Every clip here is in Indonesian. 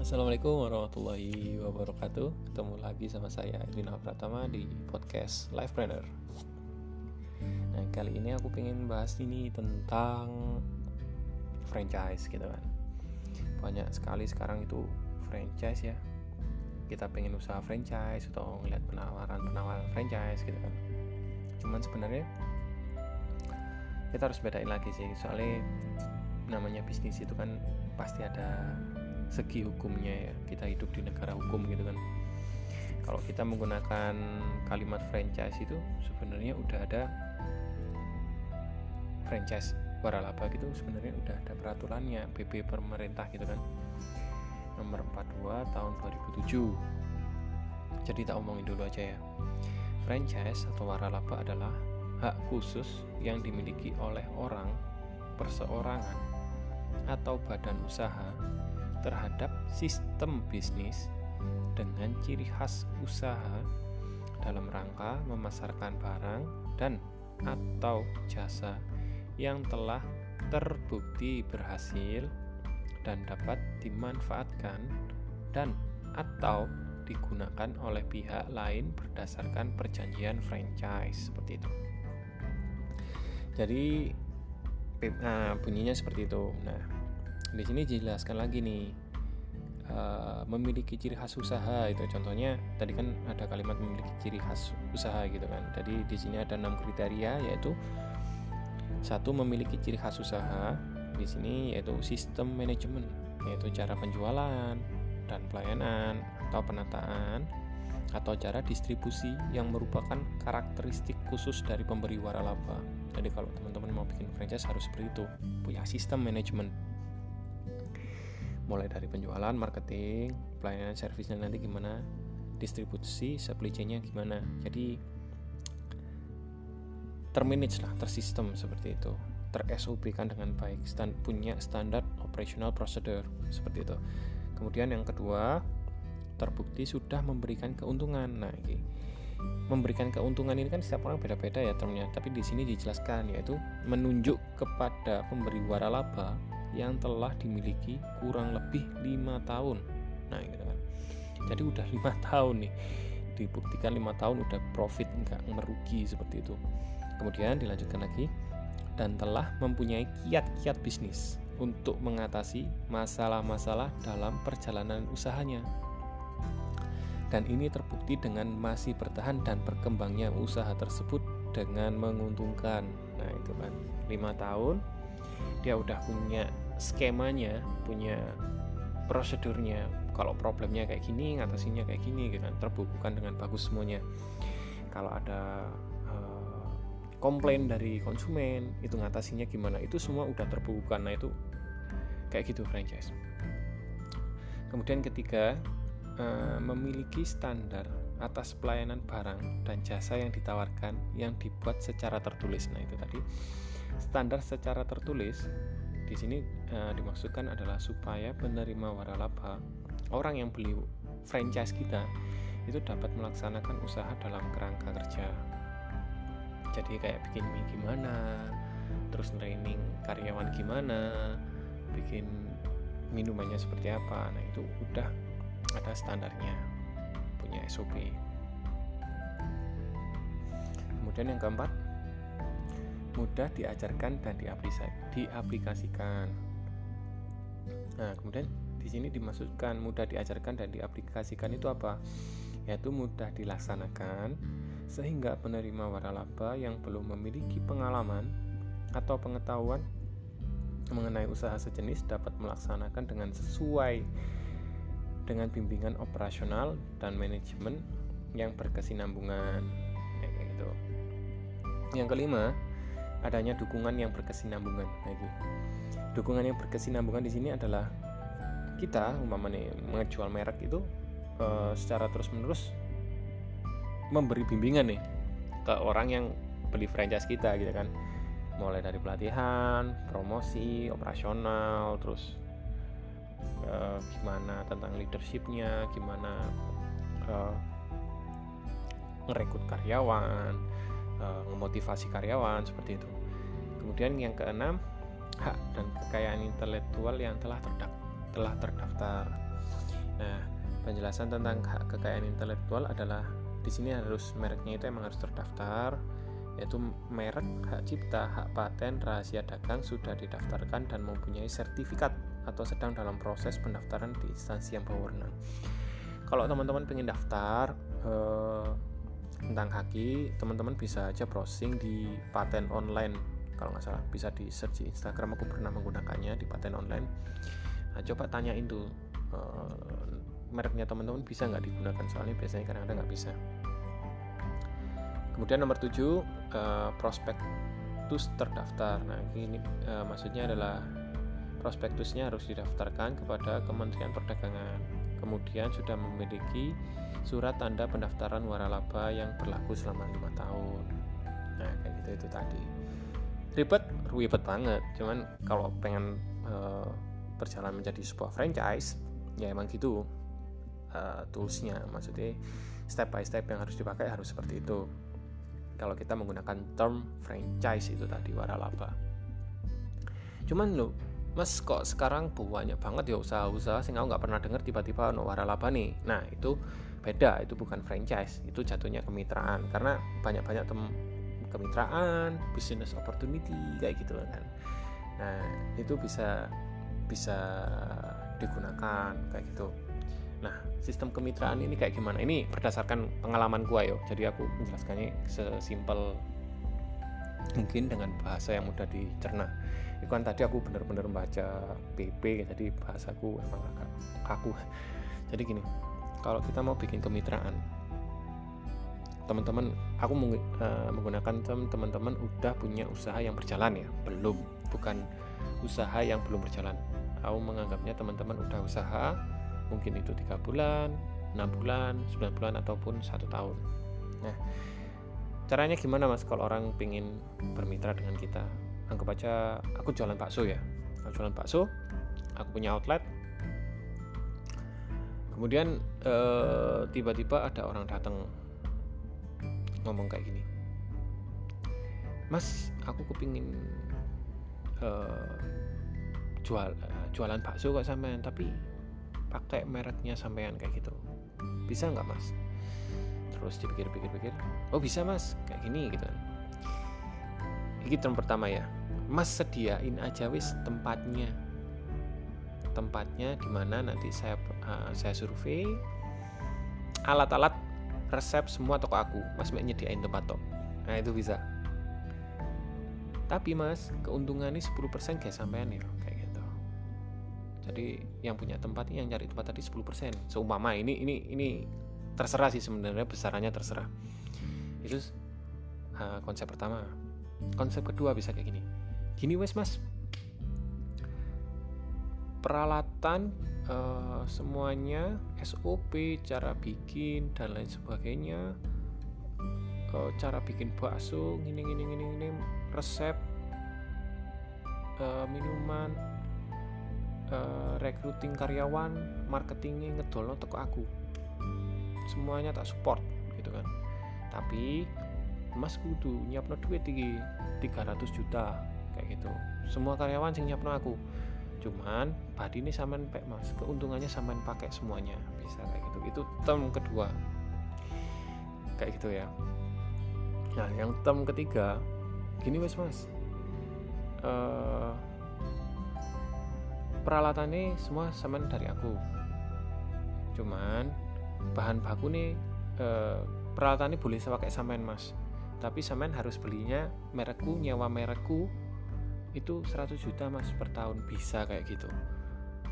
Assalamualaikum warahmatullahi wabarakatuh. Ketemu lagi sama saya Edwin Pratama di podcast Lifepreneur Nah kali ini aku pengen bahas ini tentang franchise gitu kan. Banyak sekali sekarang itu franchise ya. Kita pengen usaha franchise atau ngeliat penawaran-penawaran franchise gitu kan. Cuman sebenarnya kita harus bedain lagi sih. Soalnya namanya bisnis itu kan pasti ada segi hukumnya ya. Kita hidup di negara hukum gitu kan. Kalau kita menggunakan kalimat franchise itu sebenarnya udah ada franchise waralaba gitu sebenarnya udah ada peraturannya PP pemerintah gitu kan. Nomor 42 tahun 2007 jadi tak omongin dulu aja ya. Franchise atau waralaba adalah hak khusus yang dimiliki oleh orang perseorangan atau badan usaha terhadap sistem bisnis dengan ciri khas usaha dalam rangka memasarkan barang dan atau jasa yang telah terbukti berhasil dan dapat dimanfaatkan dan atau digunakan oleh pihak lain berdasarkan perjanjian franchise seperti itu. Jadi nah, bunyinya seperti itu. Nah, di sini dijelaskan lagi nih uh, memiliki ciri khas usaha itu. Contohnya tadi kan ada kalimat memiliki ciri khas usaha gitu kan. Jadi di sini ada enam kriteria yaitu satu memiliki ciri khas usaha. Di sini yaitu sistem manajemen yaitu cara penjualan dan pelayanan atau penataan atau cara distribusi yang merupakan karakteristik khusus dari pemberi waralaba. Jadi kalau teman-teman mau bikin franchise harus seperti itu, punya sistem manajemen mulai dari penjualan, marketing, pelayanan servisnya nanti gimana, distribusi, supply chainnya gimana. Jadi termanage lah, tersistem seperti itu, ter SOP kan dengan baik, stand, punya standar operational procedure seperti itu. Kemudian yang kedua, terbukti sudah memberikan keuntungan. Nah, ini memberikan keuntungan ini kan setiap orang beda-beda ya termnya, tapi di sini dijelaskan yaitu menunjuk kepada pemberi waralaba yang telah dimiliki kurang lebih lima tahun. Nah gitu kan. Jadi udah lima tahun nih. Dibuktikan lima tahun udah profit nggak merugi seperti itu. Kemudian dilanjutkan lagi dan telah mempunyai kiat-kiat bisnis untuk mengatasi masalah-masalah dalam perjalanan usahanya dan ini terbukti dengan masih bertahan dan berkembangnya usaha tersebut dengan menguntungkan. Nah itu kan lima tahun dia udah punya skemanya punya prosedurnya. Kalau problemnya kayak gini ngatasinya kayak gini gitu kan. Terbukukan dengan bagus semuanya. Kalau ada uh, komplain dari konsumen itu ngatasinya gimana itu semua udah terbukukan. Nah itu kayak gitu franchise. Kemudian ketiga uh, memiliki standar atas pelayanan barang dan jasa yang ditawarkan yang dibuat secara tertulis nah itu tadi Standar secara tertulis di sini uh, dimaksudkan adalah supaya penerima waralaba orang yang beli franchise kita itu dapat melaksanakan usaha dalam kerangka kerja. Jadi kayak bikin mie gimana, terus training karyawan gimana, bikin minumannya seperti apa. Nah, itu udah ada standarnya, punya SOP. Kemudian yang keempat, mudah diajarkan dan diaplikasikan. Nah, kemudian di sini dimaksudkan mudah diajarkan dan diaplikasikan itu apa? Yaitu mudah dilaksanakan sehingga penerima waralaba yang belum memiliki pengalaman atau pengetahuan mengenai usaha sejenis dapat melaksanakan dengan sesuai dengan bimbingan operasional dan manajemen yang berkesinambungan. gitu. Yang kelima, adanya dukungan yang berkesinambungan lagi. Dukungan yang berkesinambungan di sini adalah kita umpamanya menjual merek itu e, secara terus-menerus memberi bimbingan nih ke orang yang beli franchise kita gitu kan. Mulai dari pelatihan, promosi, operasional, terus e, gimana tentang leadershipnya, gimana e, ngerekrut karyawan, uh, memotivasi karyawan seperti itu. Kemudian yang keenam hak dan kekayaan intelektual yang telah terdaftar telah terdaftar. Nah, penjelasan tentang hak kekayaan intelektual adalah di sini harus mereknya itu emang harus terdaftar, yaitu merek, hak cipta, hak paten, rahasia dagang sudah didaftarkan dan mempunyai sertifikat atau sedang dalam proses pendaftaran di instansi yang berwenang. Kalau teman-teman ingin daftar eh, tentang haki, teman-teman bisa aja browsing di paten online. Kalau nggak salah bisa di search di Instagram aku pernah menggunakannya di paten online. Nah, coba tanyain tuh uh, mereknya teman-teman bisa nggak digunakan? Soalnya biasanya kadang-kadang nggak bisa. Kemudian nomor 7 uh, eh, prospektus terdaftar. Nah ini uh, maksudnya adalah prospektusnya harus didaftarkan kepada Kementerian Perdagangan. Kemudian sudah memiliki surat tanda pendaftaran waralaba yang berlaku selama lima tahun. Nah kayak gitu itu tadi. Ribet ribet banget. Cuman kalau pengen uh, berjalan menjadi sebuah franchise ya emang gitu uh, toolsnya. Maksudnya step by step yang harus dipakai harus seperti itu. Kalau kita menggunakan term franchise itu tadi waralaba. Cuman lo mas kok sekarang banyak banget ya usaha-usaha sehingga nggak pernah dengar tiba-tiba no waralaba nih. Nah itu beda itu bukan franchise itu jatuhnya kemitraan. Karena banyak-banyak tem kemitraan business opportunity kayak gitu kan. Nah itu bisa bisa digunakan kayak gitu. Nah sistem kemitraan ini kayak gimana? Ini berdasarkan pengalaman gua yo jadi aku menjelaskannya sesimpel mungkin dengan bahasa yang mudah dicerna. Itu kan tadi aku benar-benar membaca PP jadi bahasaku emang agak kaku. Jadi gini kalau kita mau bikin kemitraan teman-teman aku uh, menggunakan teman-teman udah punya usaha yang berjalan ya? Belum bukan usaha yang belum berjalan. Aku menganggapnya teman-teman udah usaha mungkin itu tiga bulan enam bulan 9 bulan ataupun satu tahun. Nah caranya gimana mas kalau orang pingin bermitra dengan kita? Anggap aja aku jualan bakso ya. Aku jualan bakso aku punya outlet. Kemudian eh, tiba-tiba ada orang datang ngomong kayak gini. Mas aku kepingin uh, jual uh, jualan bakso kok sampean tapi pakai mereknya sampean kayak gitu. Bisa nggak mas terus dipikir-pikir-pikir oh bisa mas kayak gini gitu ini term pertama ya. Mas sediain aja wis tempatnya. Tempatnya di mana nanti saya uh, saya survei. Alat-alat resep semua toko aku. Mas mek nyediain tempat tok. Nah itu bisa. Tapi mas keuntungannya 10% kayak sampean ya kayak gitu. Jadi yang punya tempat yang cari tempat tadi 10% seumpama ini ini ini terserah sih sebenarnya besarannya terserah. Itu uh, konsep pertama. Konsep kedua bisa kayak gini. Gini wes mas. Peralatan uh, semuanya SOP cara bikin dan lain sebagainya. Uh, cara bikin bakso gini gini gini gini resep uh, minuman uh, recruiting karyawan marketingnya ngedol toko aku semuanya tak support gitu kan. Tapi mas kudu nyiapno duit tinggi 300 juta kayak gitu. Semua karyawan sing nyiapno aku. Cuman padi ini saman pek mas. Keuntungannya saman pakai semuanya. Bisa kayak gitu. Itu term kedua. Kayak gitu ya. Nah yang term ketiga gini wes mas. Uh, peralatannya semua saman dari aku. Cuman bahan baku nih uh, peralatannya boleh saya pakai saman mas. Tapi saman harus belinya merekku nyawa merekku itu 100 juta mas per tahun. Bisa kayak gitu.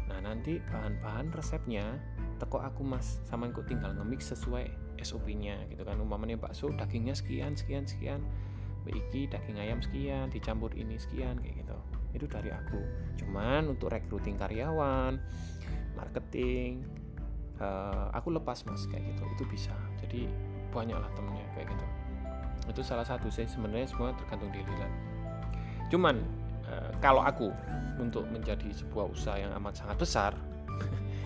Nah nanti bahan-bahan resepnya teko aku mas. Sama aku tinggal ngemix sesuai SOP nya gitu kan. Umpamanya bakso dagingnya sekian sekian sekian. Iki daging ayam sekian dicampur ini sekian kayak gitu. Itu dari aku. Cuman untuk recruiting karyawan marketing uh, aku lepas mas kayak gitu. Itu bisa. Jadi banyak lah temennya kayak gitu. Itu salah satu sih sebenarnya semua tergantung diri lah. Cuman Eh, kalau aku untuk menjadi sebuah usaha yang amat sangat besar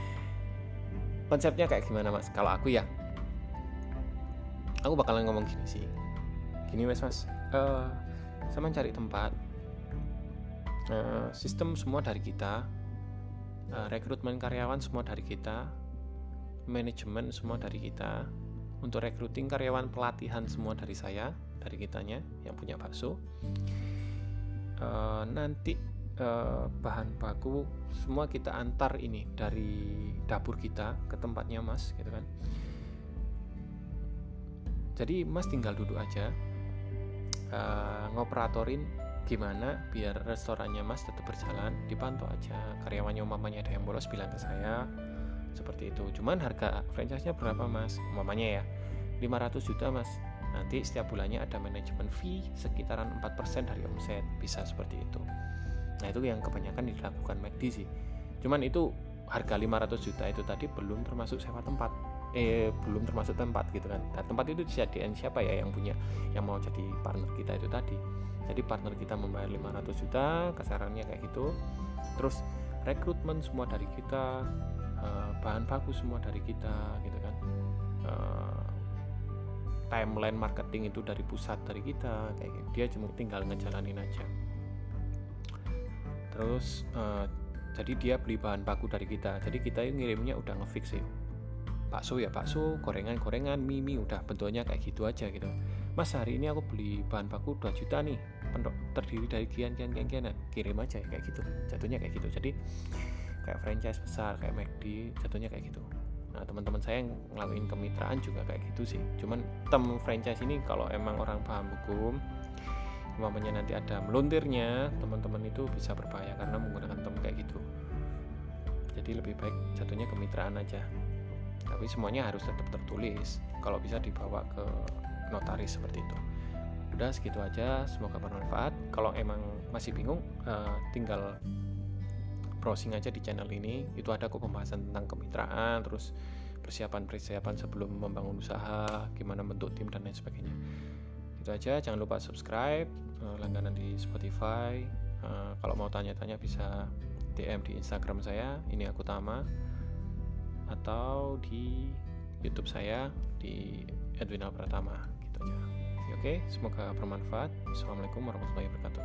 konsepnya kayak gimana mas? Kalau aku ya aku bakalan ngomong gini sih. Gini mas mas. Uh, sama cari tempat. Uh, sistem semua dari kita. Uh, rekrutmen karyawan semua dari kita manajemen semua dari kita untuk recruiting karyawan pelatihan semua dari saya dari kitanya yang punya bakso. Uh, nanti uh, bahan baku semua kita antar ini dari dapur kita ke tempatnya mas gitu kan. Jadi mas tinggal duduk aja uh, ngoperatorin gimana biar restorannya mas tetap berjalan dipantau aja. Karyawannya umamanya ada yang bolos bilang ke saya seperti itu. Cuman harga franchise-nya berapa mas? Umamanya ya 500 juta mas. Nanti setiap bulannya ada manajemen fee sekitaran 4% dari omset. Bisa seperti itu. Nah itu yang kebanyakan dilakukan McD sih. Cuman itu harga 500 juta itu tadi belum termasuk sewa tempat. Eh belum termasuk tempat gitu kan. Nah, tempat itu disediakan siapa ya yang punya yang mau jadi partner kita itu tadi. Jadi partner kita membayar 500 juta kasarannya kayak gitu. Terus rekrutmen semua dari kita uh, bahan baku semua dari kita gitu kan. Uh, timeline marketing itu dari pusat dari kita kayak gitu. dia cuma tinggal ngejalanin aja. Terus uh, jadi dia beli bahan baku dari kita. Jadi kita ngirimnya udah ngefix sih. Bakso ya bakso gorengan-gorengan mie mie udah bentuknya kayak gitu aja gitu. Mas hari ini aku beli bahan baku 2 juta nih terdiri dari kian kian kian kian kirim aja ya, kayak gitu. Jatuhnya kayak gitu. Jadi kayak franchise besar kayak McD jatuhnya kayak gitu. Nah teman-teman saya yang ngelakuin kemitraan juga kayak gitu sih. Cuman tem franchise ini kalau emang orang paham hukum umpamanya nanti ada meluntirnya teman-teman itu bisa berbahaya karena menggunakan tem kayak gitu. Jadi lebih baik jatuhnya kemitraan aja. Tapi semuanya harus tetap tertulis. Kalau bisa dibawa ke notaris seperti itu. Udah segitu aja. Semoga bermanfaat. Kalau emang masih bingung uh, tinggal browsing aja di channel ini itu ada kok pembahasan tentang kemitraan terus persiapan-persiapan sebelum membangun usaha gimana bentuk tim dan lain sebagainya itu aja jangan lupa subscribe uh, langganan di Spotify uh, kalau mau tanya-tanya bisa DM di Instagram saya ini aku Tama atau di YouTube saya di Edwina Pratama gitu aja. Oke, semoga bermanfaat. Assalamualaikum warahmatullahi wabarakatuh.